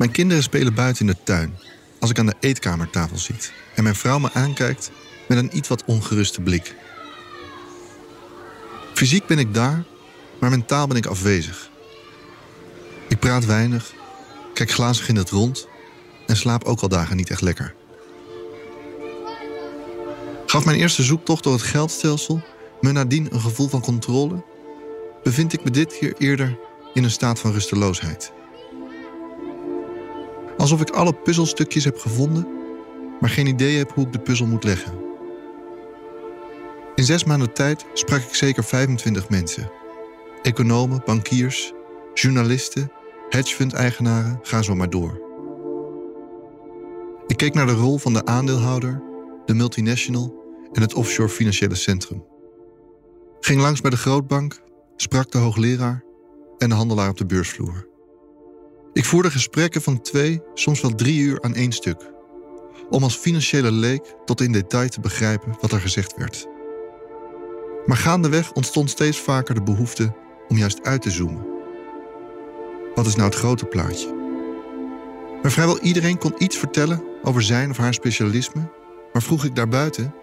Mijn kinderen spelen buiten in de tuin als ik aan de eetkamertafel zit en mijn vrouw me aankijkt met een iets wat ongeruste blik. Fysiek ben ik daar, maar mentaal ben ik afwezig. Ik praat weinig, kijk glazig in het rond en slaap ook al dagen niet echt lekker. Gaf mijn eerste zoektocht door het geldstelsel me nadien een gevoel van controle, bevind ik me dit keer eerder in een staat van rusteloosheid. Alsof ik alle puzzelstukjes heb gevonden, maar geen idee heb hoe ik de puzzel moet leggen. In zes maanden tijd sprak ik zeker 25 mensen. Economen, bankiers, journalisten, hedgefund-eigenaren, ga zo maar door. Ik keek naar de rol van de aandeelhouder, de multinational en het offshore financiële centrum. Ging langs bij de grootbank, sprak de hoogleraar en de handelaar op de beursvloer. Ik voerde gesprekken van twee, soms wel drie uur aan één stuk, om als financiële leek tot in detail te begrijpen wat er gezegd werd. Maar gaandeweg ontstond steeds vaker de behoefte om juist uit te zoomen. Wat is nou het grote plaatje? Maar vrijwel iedereen kon iets vertellen over zijn of haar specialisme, maar vroeg ik daarbuiten,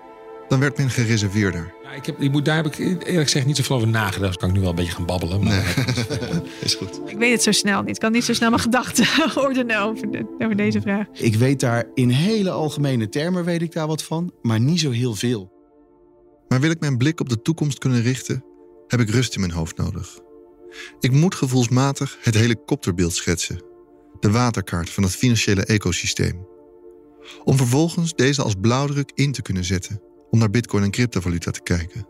dan werd men gereserveerder. Ja, ik, heb, ik moet, daar heb ik eerlijk gezegd niet zoveel over nagedacht. Dus kan ik nu wel een beetje gaan babbelen. Maar Nee. is goed. Ik weet het zo snel niet. Ik kan niet zo snel mijn gedachten ordenen over, de- over deze vraag. Ik weet daar in hele algemene termen weet ik daar wat van, maar niet zo heel veel. Maar wil ik mijn blik op de toekomst kunnen richten, heb ik rust in mijn hoofd nodig. Ik moet gevoelsmatig het helikopterbeeld schetsen, de waterkaart van het financiële ecosysteem. Om vervolgens deze als blauwdruk in te kunnen zetten om naar bitcoin en cryptovaluta te kijken.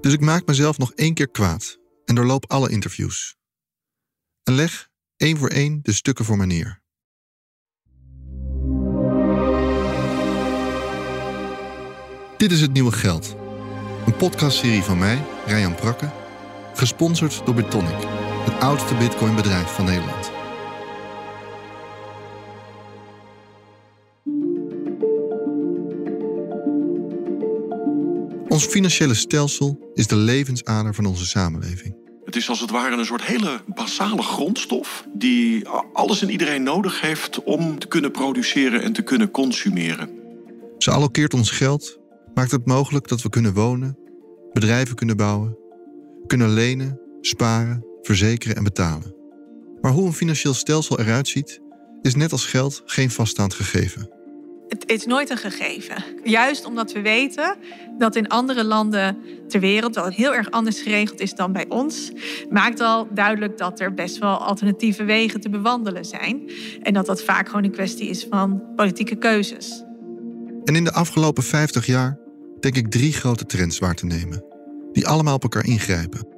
Dus ik maak mezelf nog één keer kwaad en doorloop alle interviews. En leg één voor één de stukken voor me neer. Dit is het nieuwe geld. Een podcastserie van mij, Ryan Prakke, gesponsord door Bitonic, het oudste bitcoinbedrijf van Nederland. Ons financiële stelsel is de levensader van onze samenleving. Het is als het ware een soort hele basale grondstof die alles en iedereen nodig heeft om te kunnen produceren en te kunnen consumeren. Ze allokeert ons geld, maakt het mogelijk dat we kunnen wonen, bedrijven kunnen bouwen, kunnen lenen, sparen, verzekeren en betalen. Maar hoe een financieel stelsel eruit ziet, is net als geld geen vaststaand gegeven. Het is nooit een gegeven. Juist omdat we weten dat in andere landen ter wereld wel heel erg anders geregeld is dan bij ons, maakt al duidelijk dat er best wel alternatieve wegen te bewandelen zijn. En dat dat vaak gewoon een kwestie is van politieke keuzes. En in de afgelopen 50 jaar denk ik drie grote trends waar te nemen, die allemaal op elkaar ingrijpen: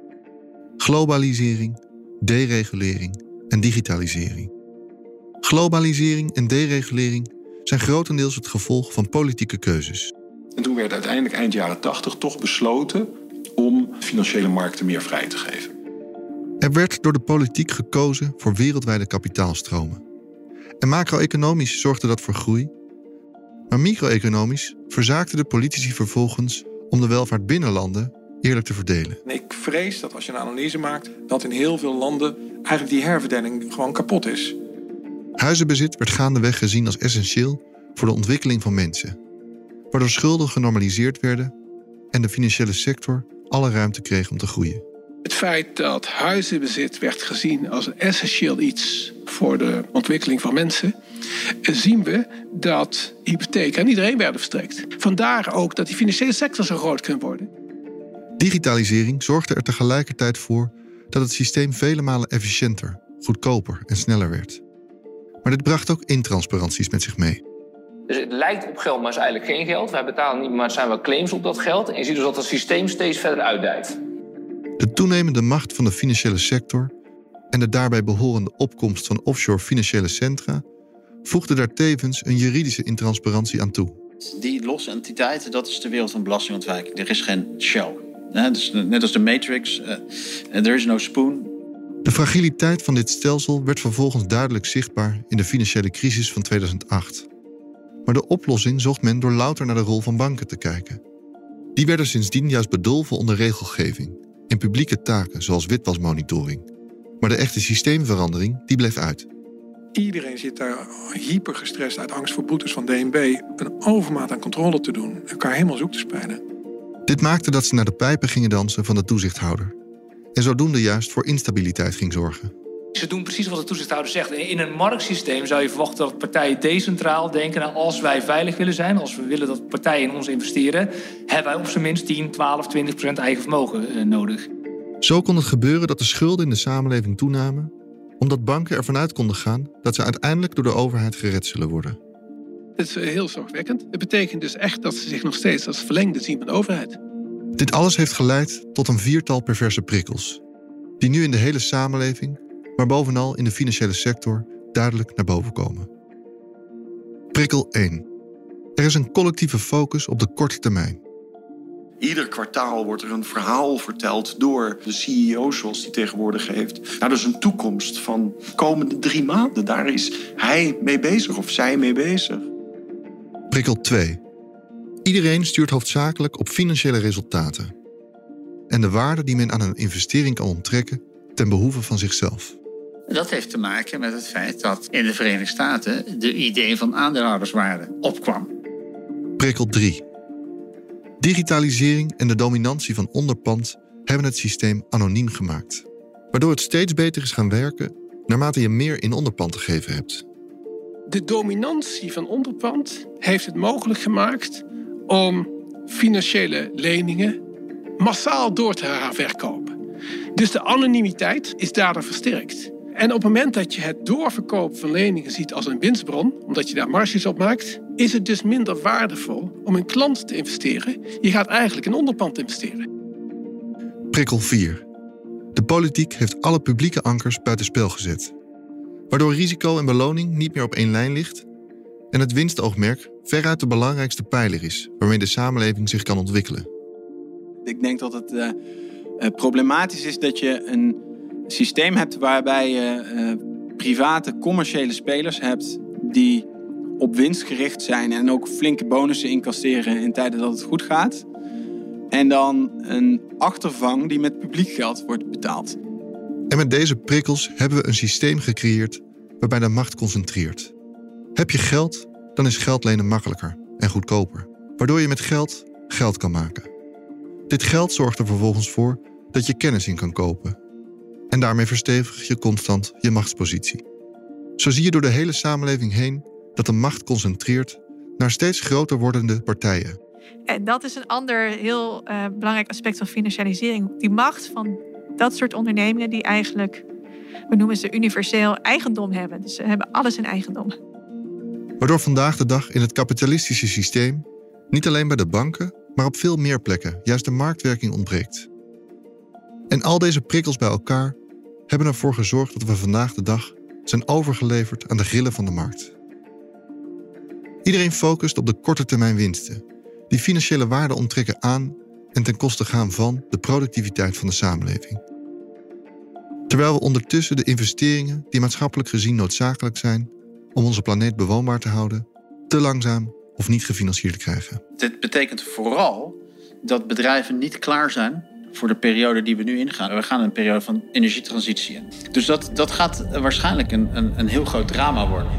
globalisering, deregulering en digitalisering. Globalisering en deregulering zijn grotendeels het gevolg van politieke keuzes. En toen werd uiteindelijk eind jaren 80 toch besloten om financiële markten meer vrij te geven. Er werd door de politiek gekozen voor wereldwijde kapitaalstromen. En macro-economisch zorgde dat voor groei. Maar micro-economisch verzaakten de politici vervolgens om de welvaart binnen landen eerlijk te verdelen. En ik vrees dat als je een analyse maakt, dat in heel veel landen eigenlijk die herverdeling gewoon kapot is. Huizenbezit werd gaandeweg gezien als essentieel voor de ontwikkeling van mensen, waardoor schulden genormaliseerd werden en de financiële sector alle ruimte kreeg om te groeien. Het feit dat huizenbezit werd gezien als een essentieel iets voor de ontwikkeling van mensen, zien we dat hypotheken aan iedereen werden verstrekt. Vandaar ook dat die financiële sector zo groot kan worden. Digitalisering zorgde er tegelijkertijd voor dat het systeem vele malen efficiënter, goedkoper en sneller werd. Maar dit bracht ook intransparanties met zich mee. Dus het lijkt op geld, maar is eigenlijk geen geld. Wij betalen niet, maar er zijn wel claims op dat geld. En je ziet dus dat het systeem steeds verder uitdijt. De toenemende macht van de financiële sector en de daarbij behorende opkomst van offshore financiële centra voegde daar tevens een juridische intransparantie aan toe. Die losse entiteiten, dat is de wereld van belastingontwijking. Er is geen shell. Dus net als de Matrix, uh, there is no spoon. De fragiliteit van dit stelsel werd vervolgens duidelijk zichtbaar in de financiële crisis van 2008. Maar de oplossing zocht men door louter naar de rol van banken te kijken. Die werden sindsdien juist bedolven onder regelgeving in publieke taken zoals witwasmonitoring. Maar de echte systeemverandering die bleef uit. Iedereen zit daar hyper gestrest uit angst voor boetes van DNB een overmaat aan controle te doen, elkaar helemaal zoek te spelen. Dit maakte dat ze naar de pijpen gingen dansen van de toezichthouder. En zodoende juist voor instabiliteit ging zorgen. Ze doen precies wat de toezichthouder zegt. In een marktsysteem zou je verwachten dat partijen decentraal denken... Nou, als wij veilig willen zijn, als we willen dat partijen in ons investeren... hebben wij op zijn minst 10, 12, 20 procent eigen vermogen eh, nodig. Zo kon het gebeuren dat de schulden in de samenleving toenamen... omdat banken ervan uit konden gaan dat ze uiteindelijk door de overheid gered zullen worden. Het is heel zorgwekkend. Het betekent dus echt dat ze zich nog steeds als verlengde zien van de overheid. Dit alles heeft geleid tot een viertal perverse prikkels... die nu in de hele samenleving maar bovenal in de financiële sector duidelijk naar boven komen. Prikkel 1. Er is een collectieve focus op de korte termijn. Ieder kwartaal wordt er een verhaal verteld door de CEO zoals die tegenwoordig heeft. Nou, dat is een toekomst van de komende drie maanden. Daar is hij mee bezig of zij mee bezig. Prikkel 2. Iedereen stuurt hoofdzakelijk op financiële resultaten. En de waarde die men aan een investering kan onttrekken ten behoeve van zichzelf. Dat heeft te maken met het feit dat in de Verenigde Staten de idee van aandeelhouderswaarde opkwam. Prikkel 3. Digitalisering en de dominantie van onderpand hebben het systeem anoniem gemaakt, waardoor het steeds beter is gaan werken naarmate je meer in onderpand te geven hebt. De dominantie van onderpand heeft het mogelijk gemaakt om financiële leningen massaal door te verkopen. Dus de anonimiteit is daardoor versterkt. En op het moment dat je het doorverkoop van leningen ziet als een winstbron, omdat je daar marges op maakt, is het dus minder waardevol om in klant te investeren. Je gaat eigenlijk in onderpand investeren. Prikkel 4. De politiek heeft alle publieke ankers buitenspel gezet. Waardoor risico en beloning niet meer op één lijn ligt en het winstoogmerk veruit de belangrijkste pijler is waarmee de samenleving zich kan ontwikkelen. Ik denk dat het uh, problematisch is dat je een systeem hebt waarbij je uh, private commerciële spelers hebt die op winst gericht zijn en ook flinke bonussen incasseren in tijden dat het goed gaat. En dan een achtervang die met publiek geld wordt betaald. En met deze prikkels hebben we een systeem gecreëerd waarbij de macht concentreert. Heb je geld, dan is geld lenen makkelijker en goedkoper, waardoor je met geld geld kan maken. Dit geld zorgt er vervolgens voor dat je kennis in kan kopen en daarmee verstevig je constant je machtspositie. Zo zie je door de hele samenleving heen dat de macht concentreert naar steeds groter wordende partijen. En dat is een ander heel uh, belangrijk aspect van financialisering. Die macht van dat soort ondernemingen die eigenlijk, we noemen ze universeel eigendom hebben. Dus ze hebben alles in eigendom. Waardoor vandaag de dag in het kapitalistische systeem niet alleen bij de banken, maar op veel meer plekken juist de marktwerking ontbreekt. En al deze prikkels bij elkaar hebben ervoor gezorgd dat we vandaag de dag zijn overgeleverd aan de grillen van de markt. Iedereen focust op de korte termijn winsten, die financiële waarde onttrekken aan en ten koste gaan van de productiviteit van de samenleving. Terwijl we ondertussen de investeringen die maatschappelijk gezien noodzakelijk zijn om onze planeet bewoonbaar te houden, te langzaam of niet gefinancierd krijgen. Dit betekent vooral dat bedrijven niet klaar zijn voor de periode die we nu ingaan. We gaan een periode van energietransitie in. Dus dat, dat gaat waarschijnlijk een, een, een heel groot drama worden.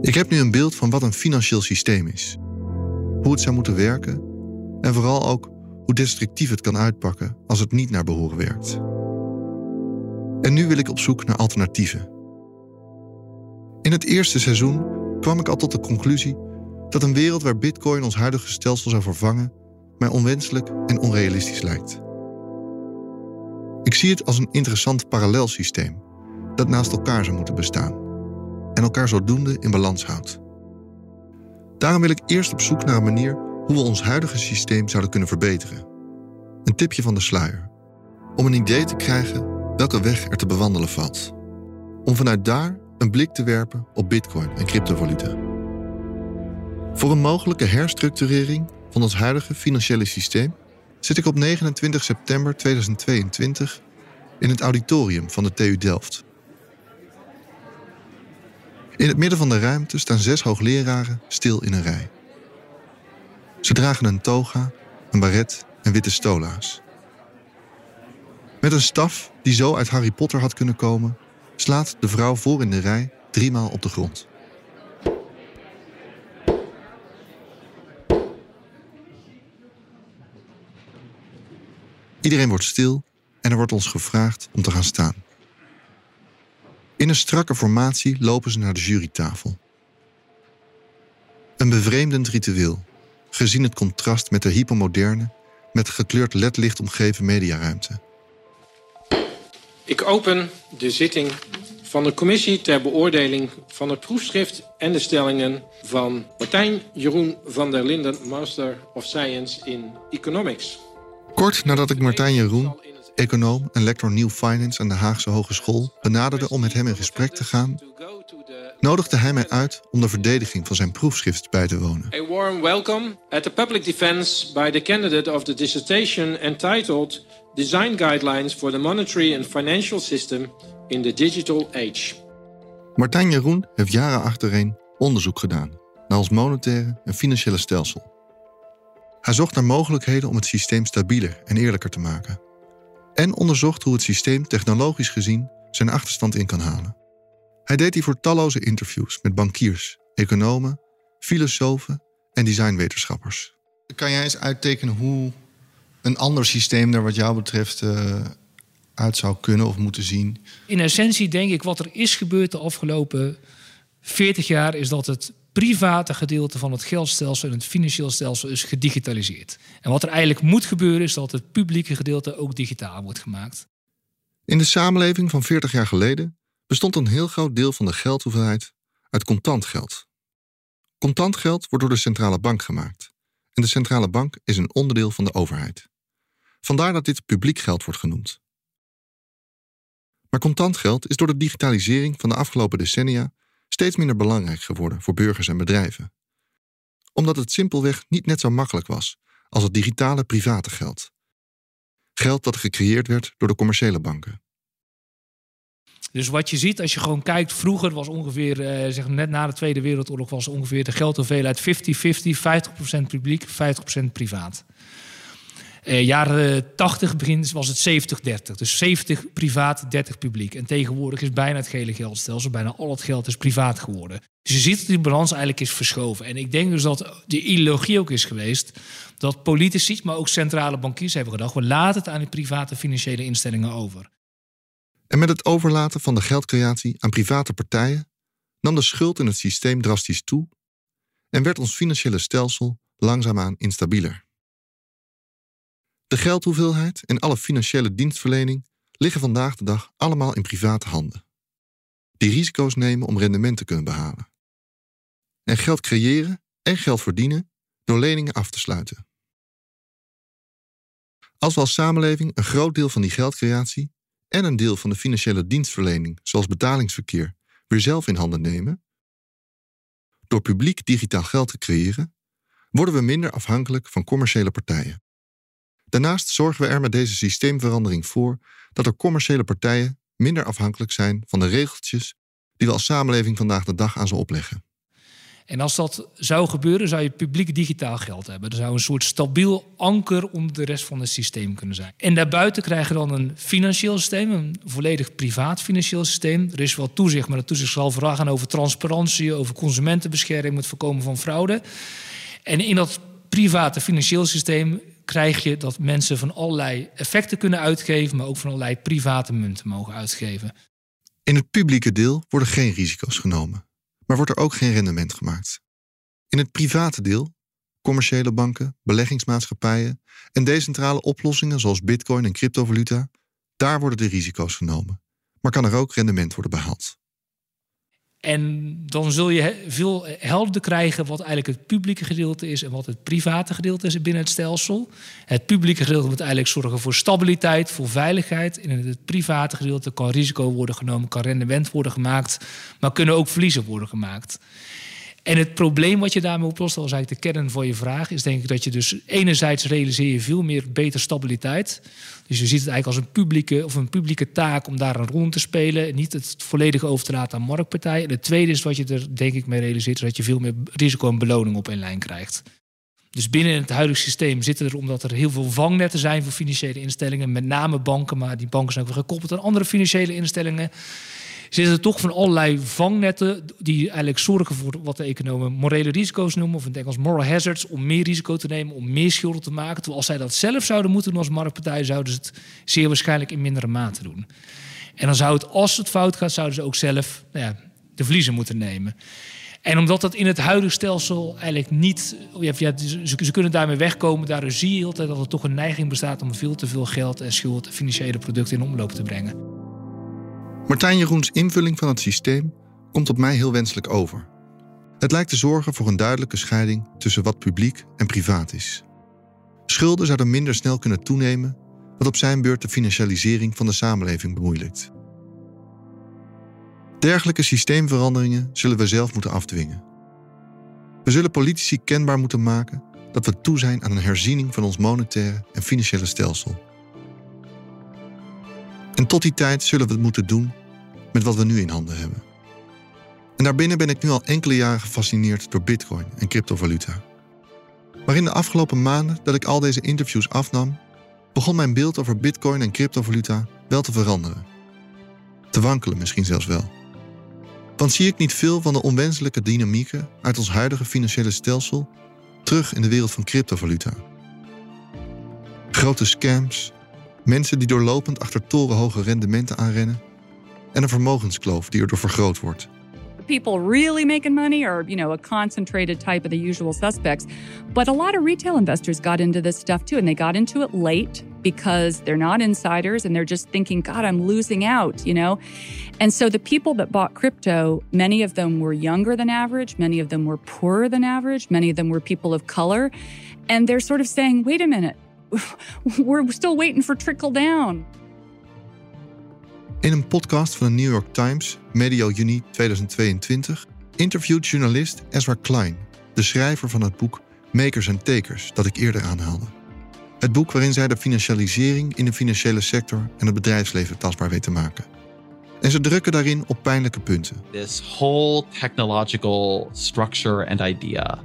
Ik heb nu een beeld van wat een financieel systeem is. Hoe het zou moeten werken en vooral ook hoe destructief het kan uitpakken als het niet naar behoren werkt. En nu wil ik op zoek naar alternatieven. In het eerste seizoen kwam ik al tot de conclusie dat een wereld waar Bitcoin ons huidige stelsel zou vervangen mij onwenselijk en onrealistisch lijkt. Ik zie het als een interessant parallelsysteem dat naast elkaar zou moeten bestaan en elkaar zodoende in balans houdt. Daarom wil ik eerst op zoek naar een manier hoe we ons huidige systeem zouden kunnen verbeteren. Een tipje van de sluier. Om een idee te krijgen welke weg er te bewandelen valt. Om vanuit daar een blik te werpen op bitcoin en cryptovaluta. Voor een mogelijke herstructurering van ons huidige financiële systeem zit ik op 29 september 2022 in het auditorium van de TU Delft. In het midden van de ruimte staan zes hoogleraren stil in een rij. Ze dragen een toga, een baret en witte stola's. Met een staf die zo uit Harry Potter had kunnen komen, slaat de vrouw voor in de rij driemaal op de grond. Iedereen wordt stil en er wordt ons gevraagd om te gaan staan. In een strakke formatie lopen ze naar de jurytafel. Een bevreemdend ritueel, gezien het contrast met de hypermoderne, met gekleurd ledlicht omgeven mediaruimte. Ik open de zitting van de commissie ter beoordeling van het proefschrift en de stellingen van Martijn Jeroen van der Linden, Master of Science in Economics. Kort nadat ik Martijn Jeroen, econoom en lector New Finance aan de Haagse Hogeschool, benaderde om met hem in gesprek te gaan, nodigde hij mij uit om de verdediging van zijn proefschrift bij te wonen. A warm welcome at the public defense by the candidate of the dissertation entitled Design Guidelines for the Monetary and Financial System in the Digital Age. Martijn Jeroen heeft jaren achtereen onderzoek gedaan naar ons monetaire en financiële stelsel. Hij zocht naar mogelijkheden om het systeem stabieler en eerlijker te maken. En onderzocht hoe het systeem technologisch gezien zijn achterstand in kan halen. Hij deed hiervoor talloze interviews met bankiers, economen, filosofen en designwetenschappers. Kan jij eens uittekenen hoe een ander systeem er wat jou betreft uh, uit zou kunnen of moeten zien? In essentie denk ik wat er is gebeurd de afgelopen 40 jaar is dat het private gedeelte van het geldstelsel en het financieel stelsel is gedigitaliseerd. En wat er eigenlijk moet gebeuren is dat het publieke gedeelte ook digitaal wordt gemaakt. In de samenleving van 40 jaar geleden bestond een heel groot deel van de geldhoeveelheid uit contant geld. Contant geld wordt door de centrale bank gemaakt. En de centrale bank is een onderdeel van de overheid. Vandaar dat dit publiek geld wordt genoemd. Maar contant geld is door de digitalisering van de afgelopen decennia steeds minder belangrijk geworden voor burgers en bedrijven. Omdat het simpelweg niet net zo makkelijk was als het digitale private geld. Geld dat gecreëerd werd door de commerciële banken. Dus wat je ziet als je gewoon kijkt, vroeger was ongeveer, eh, zeg net na de Tweede Wereldoorlog, was ongeveer de geldhoeveelheid 50-50, 50%, publiek, 50% privaat. Uh, jaren 80 begin was het 70-30. Dus 70 privaat, 30 publiek. En tegenwoordig is bijna het gele geldstelsel, bijna al het geld is privaat geworden. Dus je ziet dat die balans eigenlijk is verschoven. En ik denk dus dat de ideologie ook is geweest dat politici, maar ook centrale bankiers hebben gedacht: we laten het aan die private financiële instellingen over. En met het overlaten van de geldcreatie aan private partijen nam de schuld in het systeem drastisch toe en werd ons financiële stelsel langzaamaan instabieler. De geldhoeveelheid en alle financiële dienstverlening liggen vandaag de dag allemaal in private handen. Die risico's nemen om rendement te kunnen behalen. En geld creëren en geld verdienen door leningen af te sluiten. Als we als samenleving een groot deel van die geldcreatie en een deel van de financiële dienstverlening, zoals betalingsverkeer, weer zelf in handen nemen, door publiek digitaal geld te creëren, worden we minder afhankelijk van commerciële partijen. Daarnaast zorgen we er met deze systeemverandering voor dat er commerciële partijen minder afhankelijk zijn van de regeltjes die we als samenleving vandaag de dag aan ze opleggen. En als dat zou gebeuren, zou je publiek digitaal geld hebben. Er zou een soort stabiel anker onder de rest van het systeem kunnen zijn. En daarbuiten krijgen we dan een financieel systeem, een volledig privaat financieel systeem. Er is wel toezicht, maar dat toezicht zal vooral gaan over transparantie, over consumentenbescherming, het voorkomen van fraude. En in dat private financieel systeem krijg je dat mensen van allerlei effecten kunnen uitgeven, maar ook van allerlei private munten mogen uitgeven. In het publieke deel worden geen risico's genomen, maar wordt er ook geen rendement gemaakt. In het private deel, commerciële banken, beleggingsmaatschappijen en decentrale oplossingen zoals bitcoin en cryptovaluta, daar worden de risico's genomen, maar kan er ook rendement worden behaald. En dan zul je veel helderder krijgen wat eigenlijk het publieke gedeelte is en wat het private gedeelte is binnen het stelsel. Het publieke gedeelte moet eigenlijk zorgen voor stabiliteit, voor veiligheid. In het private gedeelte kan risico worden genomen, kan rendement worden gemaakt, maar kunnen ook verliezen worden gemaakt. En het probleem wat je daarmee oplost, dat was eigenlijk de kern van je vraag, is denk ik dat je dus enerzijds realiseer je veel meer beter stabiliteit. Dus je ziet het eigenlijk als een publieke, of een publieke taak om daar een rol in te spelen. Niet het volledig over te laten aan marktpartijen. En het tweede is wat je er denk ik mee realiseert, is dat je veel meer risico en beloning op een lijn krijgt. Dus binnen het huidige systeem zitten er, omdat er heel veel vangnetten zijn voor financiële instellingen, met name banken, maar die banken zijn ook weer gekoppeld aan andere financiële instellingen zitten toch van allerlei vangnetten die eigenlijk zorgen voor wat de economen morele risico's noemen, of in het moral hazards, om meer risico te nemen, om meer schulden te maken. Terwijl als zij dat zelf zouden moeten doen als marktpartij, zouden ze het zeer waarschijnlijk in mindere mate doen. En dan zou het, als het fout gaat, zouden ze ook zelf nou ja, de verliezen moeten nemen. En omdat dat in het huidige stelsel eigenlijk niet. Ja, ze, kunnen daarmee wegkomen. Daardoor zie je altijd dat er toch een neiging bestaat om veel te veel geld en schuld en financiële producten in omloop te brengen. Martijn Jeroens invulling van het systeem komt op mij heel wenselijk over. Het lijkt te zorgen voor een duidelijke scheiding tussen wat publiek en privaat is. Schulden zouden minder snel kunnen toenemen, wat op zijn beurt de financialisering van de samenleving bemoeilijkt. Dergelijke systeemveranderingen zullen we zelf moeten afdwingen. We zullen politici kenbaar moeten maken dat we toe zijn aan een herziening van ons monetaire en financiële stelsel. En tot die tijd zullen we het moeten doen met wat we nu in handen hebben. En daarbinnen ben ik nu al enkele jaren gefascineerd door Bitcoin en cryptovaluta. Maar in de afgelopen maanden dat ik al deze interviews afnam, begon mijn beeld over Bitcoin en cryptovaluta wel te veranderen. Te wankelen misschien zelfs wel. Want zie ik niet veel van de onwenselijke dynamieken uit ons huidige financiële stelsel terug in de wereld van cryptovaluta. Grote scams, Mensen die doorlopend achter torenhoge rendementen aanrennen. En een vermogenskloof die erdoor vergroot wordt. People really making money are, you know, a concentrated type of the usual suspects. But a lot of retail investors got into this stuff too, and they got into it late because they're not insiders and they're just thinking, God, I'm losing out, you know? And so the people that bought crypto, many of them were younger than average, many of them were poorer than average, many of them were people of color. And they're sort of saying, wait a minute, we're still waiting for trickle down. In een podcast van de New York Times, medio juni 2022, interviewt journalist Ezra Klein, de schrijver van het boek Makers and Takers dat ik eerder aanhaalde. Het boek waarin zij de financialisering in de financiële sector en het bedrijfsleven tastbaar weet te maken. En ze drukken daarin op pijnlijke punten. This whole technological structure and idea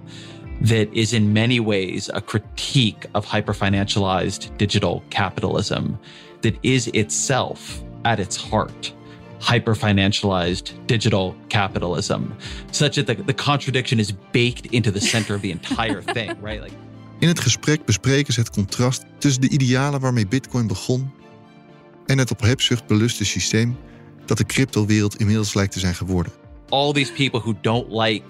that is in many ways a critique of hyperfinancialized digital capitalism that is itself at its heart hyperfinancialized digital capitalism such that the, the contradiction is baked into the center of the entire thing right like In het gesprek bespreken ze het contrast tussen de idealen waarmee Bitcoin begon en het op hebzucht beluste systeem dat de cryptowereld inmiddels lijkt te zijn geworden. All these people who don't like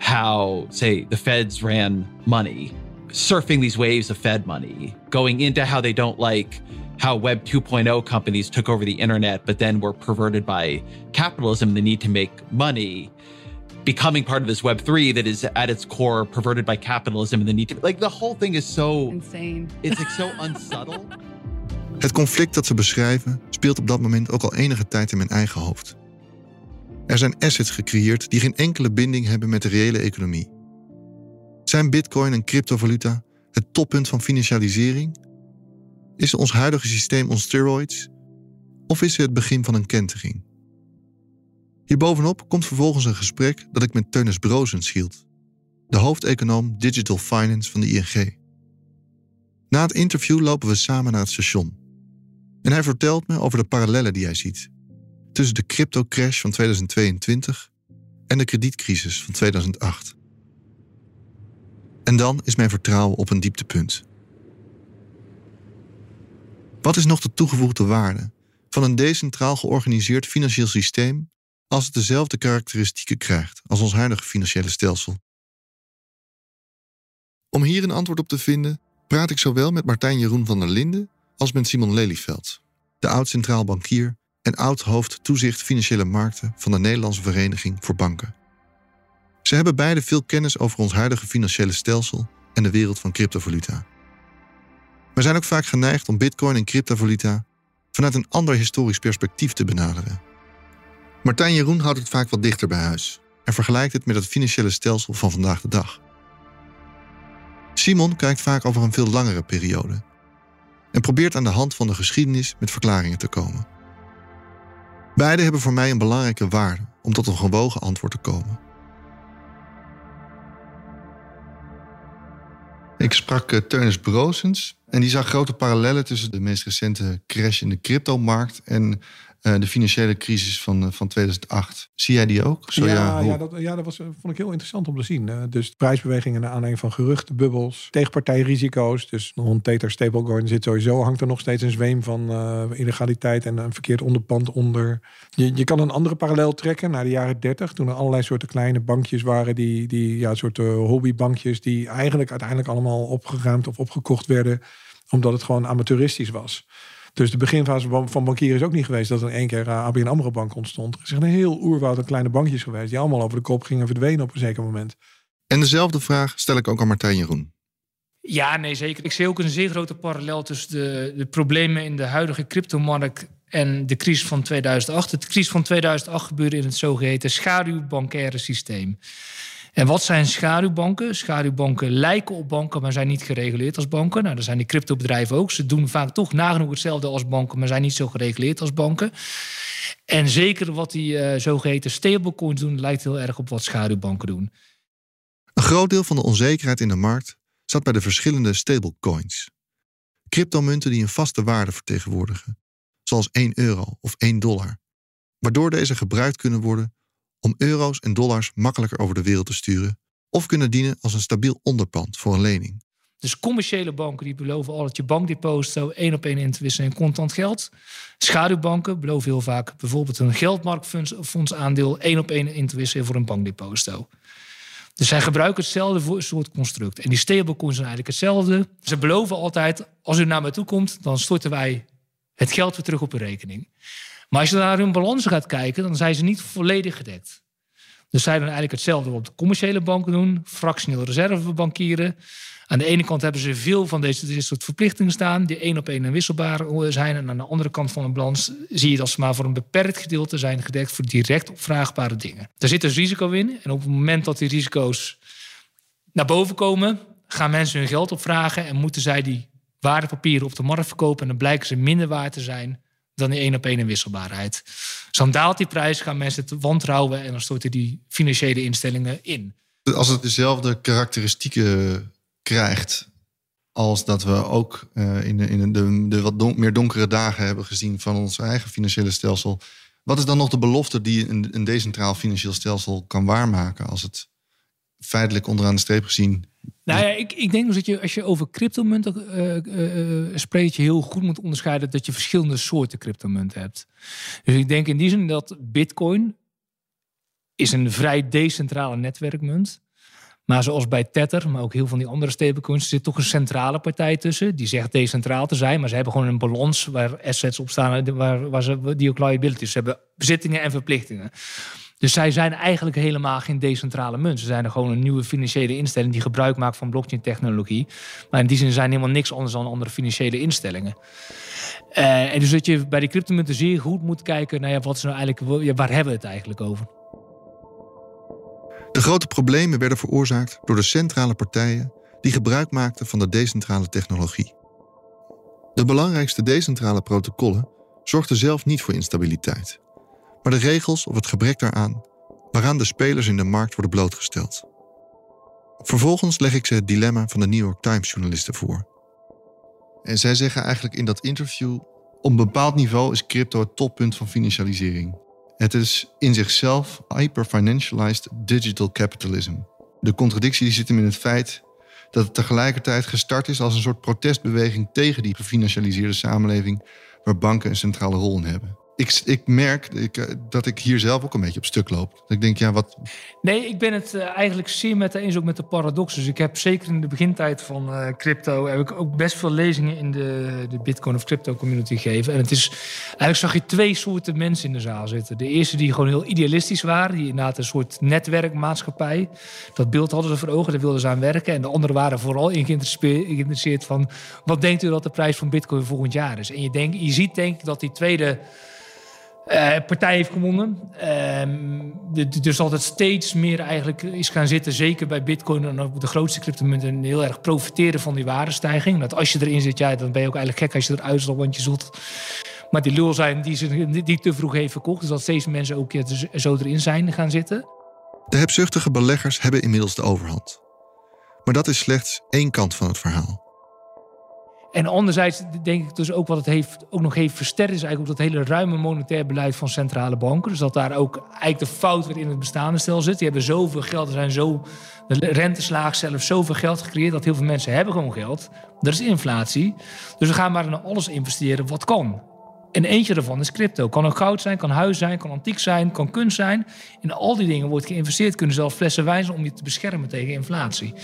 how, say, the feds ran money, surfing these waves of Fed money, going into how they don't like how Web 2.0 companies took over the internet, but then were perverted by capitalism, the need to make money, becoming part of this Web 3 that is at its core perverted by capitalism and the need to, like, the whole thing is so insane. It's like so unsubtle. Het conflict dat ze beschrijven speelt op dat moment ook al enige tijd in mijn eigen hoofd. Er zijn assets gecreëerd die geen enkele binding hebben met de reële economie. Zijn bitcoin en cryptovaluta het toppunt van financialisering? Is ons huidige systeem on steroids? Of is het het begin van een kentering? Hierbovenop komt vervolgens een gesprek dat ik met Teunis Brozens hield, de hoofdeconoom Digital Finance van de ING. Na het interview lopen we samen naar het station. En hij vertelt me over de parallellen die hij ziet tussen de crypto-crash van 2022 en de kredietcrisis van 2008. En dan is mijn vertrouwen op een dieptepunt. Wat is nog de toegevoegde waarde van een decentraal georganiseerd financieel systeem als het dezelfde karakteristieken krijgt als ons huidige financiële stelsel? Om hier een antwoord op te vinden, praat ik zowel met Martijn Jeroen van der Linden als met Simon Lelyveld, de oud-centraal bankier en oud-hoofd toezicht financiële markten van de Nederlandse Vereniging voor Banken. Ze hebben beide veel kennis over ons huidige financiële stelsel en de wereld van cryptovaluta. We zijn ook vaak geneigd om bitcoin en cryptovaluta vanuit een ander historisch perspectief te benaderen. Martijn Jeroen houdt het vaak wat dichter bij huis en vergelijkt het met het financiële stelsel van vandaag de dag. Simon kijkt vaak over een veel langere periode en probeert aan de hand van de geschiedenis met verklaringen te komen. Beide hebben voor mij een belangrijke waarde om tot een gewogen antwoord te komen. Ik sprak uh, Teunis Brozens en die zag grote parallellen tussen de meest recente crash in de cryptomarkt en de financiële crisis van, uh, van 2008. Zie jij die ook? Zo, ja, ja, ja, dat, ja, dat was, vond ik heel interessant om te zien. Dus prijsbewegingen naar aanleiding van geruchten, bubbels, tegenpartijrisico's. Dus rond Tether stablecoin zit sowieso, hangt er nog steeds een zweem van illegaliteit en een verkeerd onderpand onder. Je, je kan een andere parallel trekken naar de jaren 30, toen er allerlei soorten kleine bankjes waren, die, die ja, soorten hobbybankjes, die eigenlijk uiteindelijk allemaal opgeruimd of opgekocht werden, omdat het gewoon amateuristisch was. Dus de beginfase van bankieren is ook niet geweest dat er in één keer uh, ABN AMRO bank ontstond. Er zijn een heel oerwoud aan kleine bankjes geweest die allemaal over de kop gingen verdwenen op een zeker moment. En dezelfde vraag stel ik ook aan Martijn Jeroen. Ja, nee, zeker. Ik zie ook een zeer grote parallel tussen de, de problemen in de huidige cryptomarkt en de crisis van 2008. De crisis van 2008 gebeurde in het zogeheten schaduwbankaire systeem. En wat zijn schaduwbanken? Schaduwbanken lijken op banken, maar zijn niet gereguleerd als banken. Nou, dat zijn die cryptobedrijven ook. Ze doen vaak toch nagenoeg hetzelfde als banken, maar zijn niet zo gereguleerd als banken. En zeker wat die uh, zogeheten stablecoins doen, lijkt heel erg op wat schaduwbanken doen. Een groot deel van de onzekerheid in de markt zat bij de verschillende stablecoins. Cryptomunten die een vaste waarde vertegenwoordigen, zoals 1 euro of 1 dollar, waardoor deze gebruikt kunnen worden om euro's en dollars makkelijker over de wereld te sturen of kunnen dienen als een stabiel onderpand voor een lening. Dus commerciële banken die beloven al dat je bankdeposito één op één in te wisselen in contant geld. Schaduwbanken beloven heel vaak bijvoorbeeld een geldmarktfondsaandeel één op één in te wisselen voor een bankdeposito. Dus zij gebruiken hetzelfde soort construct. En die stablecoins zijn eigenlijk hetzelfde. Ze beloven altijd, als u naar mij toe komt, dan storten wij het geld weer terug op uw rekening. Maar als je naar hun balansen gaat kijken, dan zijn ze niet volledig gedekt. Dus zij doen eigenlijk hetzelfde wat de commerciële banken doen, fractioneel reservebankieren. Aan de ene kant hebben ze veel van deze, soort verplichtingen staan, die één op één wisselbaar zijn. En aan de andere kant van de balans zie je dat ze maar voor een beperkt gedeelte zijn gedekt voor direct opvraagbare dingen. Daar zit dus risico in. En op het moment dat die risico's naar boven komen, gaan mensen hun geld opvragen en moeten zij die waardepapieren op de markt verkopen. En dan blijken ze minder waard te zijn dan die één op één wisselbaarheid. Dus daalt die prijs, gaan mensen het wantrouwen en dan storten die financiële instellingen in. Als het dezelfde karakteristieken krijgt als dat we ook uh, in, de, in de, de wat meer donkere dagen hebben gezien van ons eigen financiële stelsel. Wat is dan nog de belofte die een, een decentraal financieel stelsel kan waarmaken als het feitelijk onderaan de streep gezien nou ja, ik, ik denk dus dat je als je over cryptomunten uh, uh, spreekt, je heel goed moet onderscheiden dat je verschillende soorten cryptomunten hebt. Dus ik denk in die zin dat Bitcoin is een vrij decentrale netwerkmunt. Maar zoals bij Tether, maar ook heel veel van die andere stablecoins, zit toch een centrale partij tussen. Die zegt decentraal te zijn, maar ze hebben gewoon een balans waar assets op staan, waar, waar ze, die ook liabilities. Hebben bezittingen en verplichtingen. Dus zij zijn eigenlijk helemaal geen decentrale munt. Ze zijn gewoon een nieuwe financiële instelling die gebruik maakt van blockchain-technologie. Maar in die zin zijn helemaal niks anders dan andere financiële instellingen. Uh, en dus dat je bij die cryptomunten zeer goed moet kijken naar ja, wat is nou eigenlijk, waar hebben we het eigenlijk over? De grote problemen werden veroorzaakt door de centrale partijen die gebruik maakten van de decentrale technologie. De belangrijkste decentrale protocollen zorgden zelf niet voor instabiliteit maar de regels of het gebrek daaraan waaraan de spelers in de markt worden blootgesteld. Vervolgens leg ik ze het dilemma van de New York Times journalisten voor. En zij zeggen eigenlijk in dat interview: op een bepaald niveau is crypto het toppunt van financialisering. Het is in zichzelf hyperfinancialized digital capitalism. De contradictie zit hem in het feit dat het tegelijkertijd gestart is als een soort protestbeweging tegen die gefinancialiseerde samenleving waar banken een centrale rol in hebben. Ik, ik merk ik, eh, dat ik hier zelf ook een beetje op stuk loop. Ik denk, ja, wat. Nee, ik ben het uh, eigenlijk zeer met eens ook met de paradox. Dus ik heb zeker in de begintijd van uh, crypto... heb ik ook best veel lezingen in de, de Bitcoin of crypto community gegeven. En het is... Eigenlijk zag je twee soorten mensen in de zaal zitten. De eerste die gewoon heel idealistisch waren. Die inderdaad een soort netwerkmaatschappij. Dat beeld hadden ze voor ogen, daar wilden ze aan werken. En de anderen waren vooral in geïnteresseerd van... wat denkt u dat de prijs van bitcoin volgend jaar is? En je, denk, je ziet denk ik dat die tweede uh, partij heeft gewonnen. Uh, dus dat het steeds meer eigenlijk is gaan zitten, zeker bij Bitcoin en ook de grootste cryptomunten, heel erg profiteren van die waardestijging. Dat als je erin zit, ja, dan ben je ook eigenlijk gek als je eruit stapt, want je zult maar die lul zijn die, ze, die te vroeg heeft verkocht. Dus dat steeds mensen ook zo erin zijn gaan zitten. De hebzuchtige beleggers hebben inmiddels de overhand. Maar dat is slechts één kant van het verhaal. En anderzijds denk ik dus ook wat het heeft, ook nog heeft versterkt... is eigenlijk ook dat hele ruime monetair beleid van centrale banken. Dus dat daar ook eigenlijk de fout weer in het bestaande stel zit. Die hebben zoveel geld, er zijn zo... de renteslaag zelf zoveel geld gecreëerd... dat heel veel mensen hebben gewoon geld. Dat is inflatie. Dus we gaan maar in alles investeren wat kan. En eentje daarvan is crypto. Kan ook goud zijn, kan huis zijn, kan antiek zijn, kan kunst zijn. In al die dingen wordt geïnvesteerd. Kunnen zelf flessen wijn zijn om je te beschermen tegen inflatie.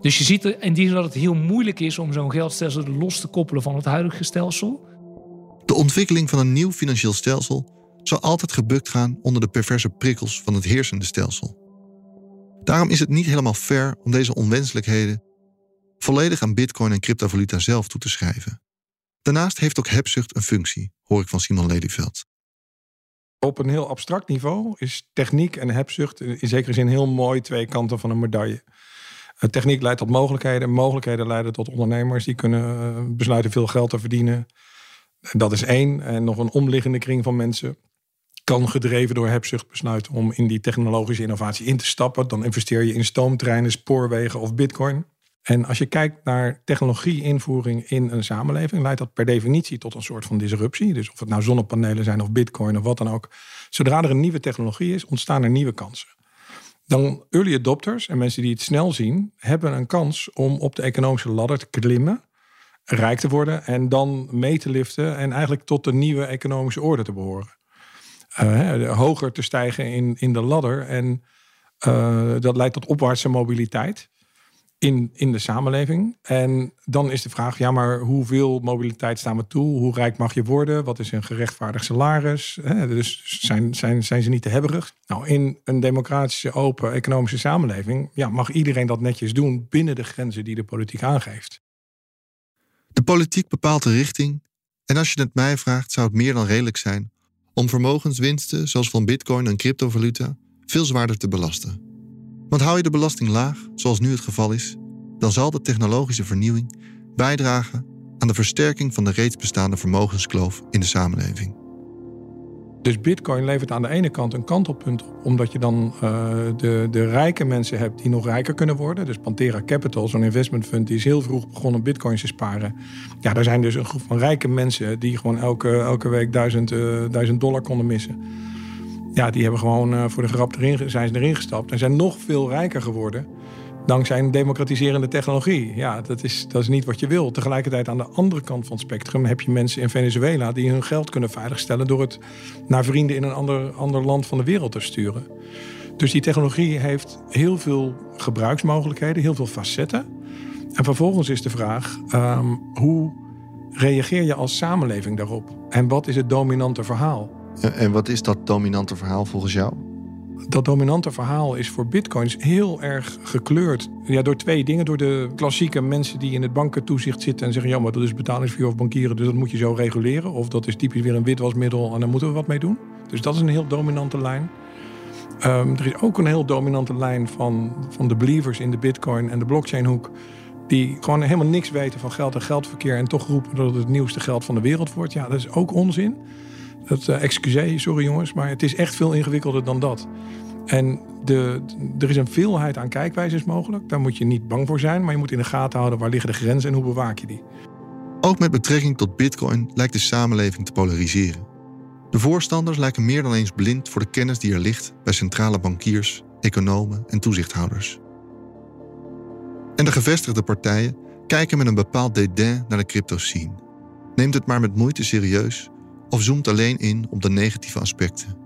Dus je ziet in die zin dat het heel moeilijk is om zo'n geldstelsel los te koppelen van het huidige stelsel. De ontwikkeling van een nieuw financieel stelsel zal altijd gebukt gaan onder de perverse prikkels van het heersende stelsel. Daarom is het niet helemaal fair om deze onwenselijkheden volledig aan bitcoin en cryptovaluta zelf toe te schrijven. Daarnaast heeft ook hebzucht een functie, hoor ik van Simon Lelyveld. Op een heel abstract niveau is techniek en hebzucht in zekere zin heel mooi twee kanten van een medaille. Eh, techniek leidt tot mogelijkheden. Mogelijkheden leiden tot ondernemers die kunnen eh, besluiten veel geld te verdienen. Dat is één. En nog een omliggende kring van mensen kan gedreven door hebzucht besluiten om in die technologische innovatie in te stappen. Dan investeer je in stoomtreinen, spoorwegen of bitcoin. En als je kijkt naar technologie-invoering in een samenleving, leidt dat per definitie tot een soort van disruptie. Dus of het nou zonnepanelen zijn of bitcoin of wat dan ook. Zodra er een nieuwe technologie is, ontstaan er nieuwe kansen. Dan early adopters en mensen die het snel zien, hebben een kans om op de economische ladder te klimmen, rijk te worden en dan mee te liften en eigenlijk tot de nieuwe economische orde te behoren. Uh, hoger te stijgen in, in de ladder en uh, dat leidt tot opwaartse mobiliteit in, in de samenleving. En dan is de vraag, ja, maar hoeveel mobiliteit staan we toe? Hoe rijk mag je worden? Wat is een gerechtvaardigd salaris? dus zijn, zijn, zijn ze niet te hebberig? Nou, in een democratische, open, economische samenleving... Ja, mag iedereen dat netjes doen binnen de grenzen die de politiek aangeeft. De politiek bepaalt de richting. En als je het mij vraagt, zou het meer dan redelijk zijn... om vermogenswinsten, zoals van bitcoin en cryptovaluta... veel zwaarder te belasten. Want hou je de belasting laag, zoals nu het geval is, dan zal de technologische vernieuwing bijdragen aan de versterking van de reeds bestaande vermogenskloof in de samenleving. Dus Bitcoin levert aan de ene kant een kantelpunt op, omdat je dan uh, de, de rijke mensen hebt die nog rijker kunnen worden. Dus Pantera Capital, zo'n investment fund, die is heel vroeg begonnen bitcoins te sparen. Ja, daar zijn dus een groep van rijke mensen die gewoon elke, elke week duizend, uh, duizend dollar konden missen ja, die hebben gewoon uh, voor de grap erin, zijn ze erin gestapt en zijn nog veel rijker geworden. Dankzij een democratiserende technologie. Ja, dat is, dat is niet wat je wil. Tegelijkertijd aan de andere kant van het spectrum heb je mensen in Venezuela die hun geld kunnen veiligstellen door het naar vrienden in een ander, ander land van de wereld te sturen. Dus die technologie heeft heel veel gebruiksmogelijkheden, heel veel facetten. En vervolgens is de vraag: um, hoe reageer je als samenleving daarop? En wat is het dominante verhaal? En wat is dat dominante verhaal volgens jou? Dat dominante verhaal is voor bitcoins heel erg gekleurd. Ja, door twee dingen. Door de klassieke mensen die in het bankentoezicht zitten en zeggen: ja, maar dat is betalingsvuur of bankieren, dus dat moet je zo reguleren. Of dat is typisch weer een witwasmiddel en daar moeten we wat mee doen. Dus dat is een heel dominante lijn. Um, er is ook een heel dominante lijn van, van de believers in de bitcoin en de blockchainhoek. Die gewoon helemaal niks weten van geld en geldverkeer. En toch roepen dat het het nieuwste geld van de wereld wordt. Ja, dat is ook onzin. Dat, uh, sorry jongens, maar het is echt veel ingewikkelder dan dat. En de, er is een veelheid aan kijkwijzes mogelijk. Daar moet je niet bang voor zijn, maar je moet in de gaten houden waar liggen de grenzen en hoe bewaak je die. Ook met betrekking tot Bitcoin lijkt de samenleving te polariseren. De voorstanders lijken meer dan eens blind voor de kennis die er ligt bij centrale bankiers, economen en toezichthouders. En de gevestigde partijen kijken met een bepaald dédain naar de crypto-scene. Neemt het maar met moeite serieus of zoomt alleen in op de negatieve aspecten.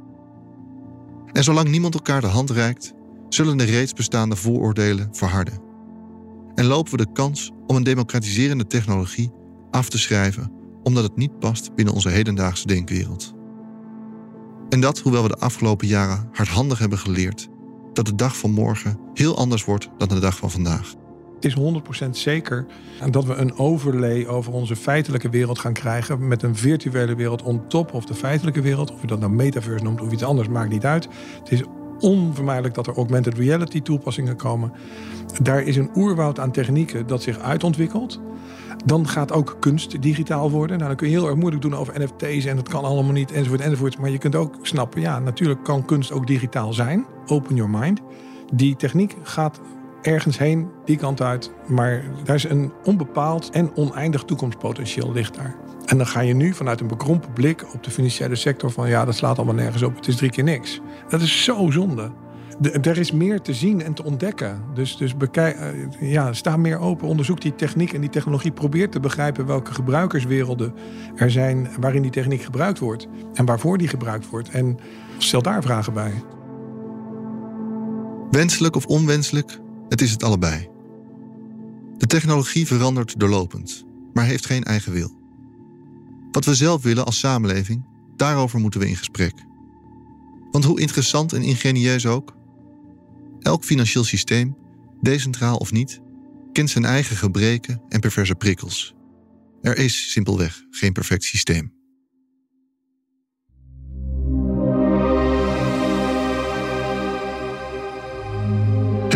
En zolang niemand elkaar de hand reikt, zullen de reeds bestaande vooroordelen verharden. En lopen we de kans om een democratiserende technologie af te schrijven omdat het niet past binnen onze hedendaagse denkwereld. En dat hoewel we de afgelopen jaren hardhandig hebben geleerd dat de dag van morgen heel anders wordt dan de dag van vandaag. Het is 100% zeker dat we een overlay over onze feitelijke wereld gaan krijgen. Met een virtuele wereld on top of de feitelijke wereld. Of je dat nou metaverse noemt of iets anders, maakt niet uit. Het is onvermijdelijk dat er augmented reality toepassingen komen. Daar is een oerwoud aan technieken dat zich uitontwikkelt. Dan gaat ook kunst digitaal worden. Nou, dan kun je heel erg moeilijk doen over NFT's en dat kan allemaal niet, enzovoort, enzovoort. Maar je kunt ook snappen, ja, natuurlijk kan kunst ook digitaal zijn. Open your mind. Die techniek gaat ergens heen, die kant uit. Maar daar is een onbepaald en oneindig toekomstpotentieel ligt daar. En dan ga je nu vanuit een bekrompen blik op de financiële sector van ja, dat slaat allemaal nergens op. Het is drie keer niks. Dat is zo zonde. er is meer te zien en te ontdekken. Dus, dus bekijk, eh, ja, sta meer open. Onderzoek die techniek en die technologie. Probeer te begrijpen welke gebruikerswerelden er zijn waarin die techniek gebruikt wordt. En waarvoor die gebruikt wordt. En stel daar vragen bij. Wenselijk of onwenselijk, het is het allebei. De technologie verandert doorlopend, maar heeft geen eigen wil. Wat we zelf willen als samenleving, daarover moeten we in gesprek. Want hoe interessant en ingenieus ook, elk financieel systeem, decentraal of niet, kent zijn eigen gebreken en perverse prikkels. Er is simpelweg geen perfect systeem.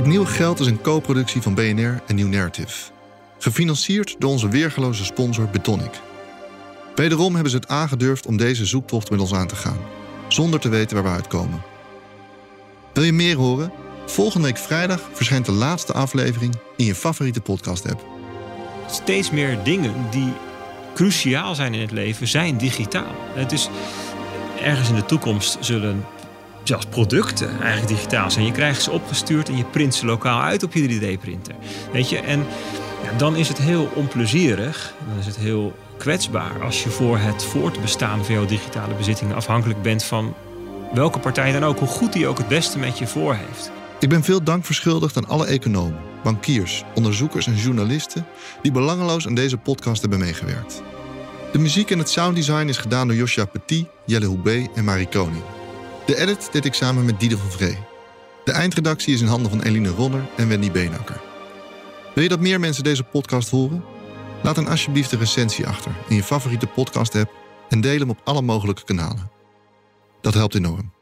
Het nieuwe geld is een co-productie van BNR en New Narrative. Gefinancierd door onze weergeloze sponsor Betonic. Wederom hebben ze het aangedurfd om deze zoektocht met ons aan te gaan, zonder te weten waar we uitkomen. Wil je meer horen? Volgende week vrijdag verschijnt de laatste aflevering in je favoriete podcast-app. Steeds meer dingen die cruciaal zijn in het leven, zijn digitaal. Het is ergens in de toekomst zullen zelfs producten eigenlijk digitaal zijn. Je krijgt ze opgestuurd en je print ze lokaal uit op je 3D-printer. Weet je, en ja, dan is het heel onplezierig, dan is het heel kwetsbaar als je voor het voortbestaan van jouw digitale bezittingen afhankelijk bent van welke partij dan ook, hoe goed die ook het beste met je voor heeft. Ik ben veel dank verschuldigd aan alle economen, bankiers, onderzoekers en journalisten die belangeloos aan deze podcast hebben meegewerkt. De muziek en het sounddesign is gedaan door Joshua Petit, Jelle Houbé en Marie Koning. De edit deed ik samen met Diede van Vree. De eindredactie is in handen van Eline Ronner en Wendy Beenakker. Wil je dat meer mensen deze podcast horen? Laat dan alsjeblieft een recensie achter in je favoriete podcast-app en deel hem op alle mogelijke kanalen. Dat helpt enorm.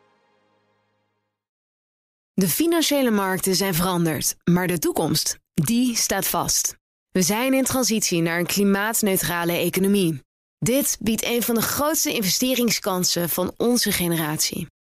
De financiële markten zijn veranderd, maar de toekomst, die staat vast. We zijn in transitie naar een klimaatneutrale economie. Dit biedt een van de grootste investeringskansen van onze generatie.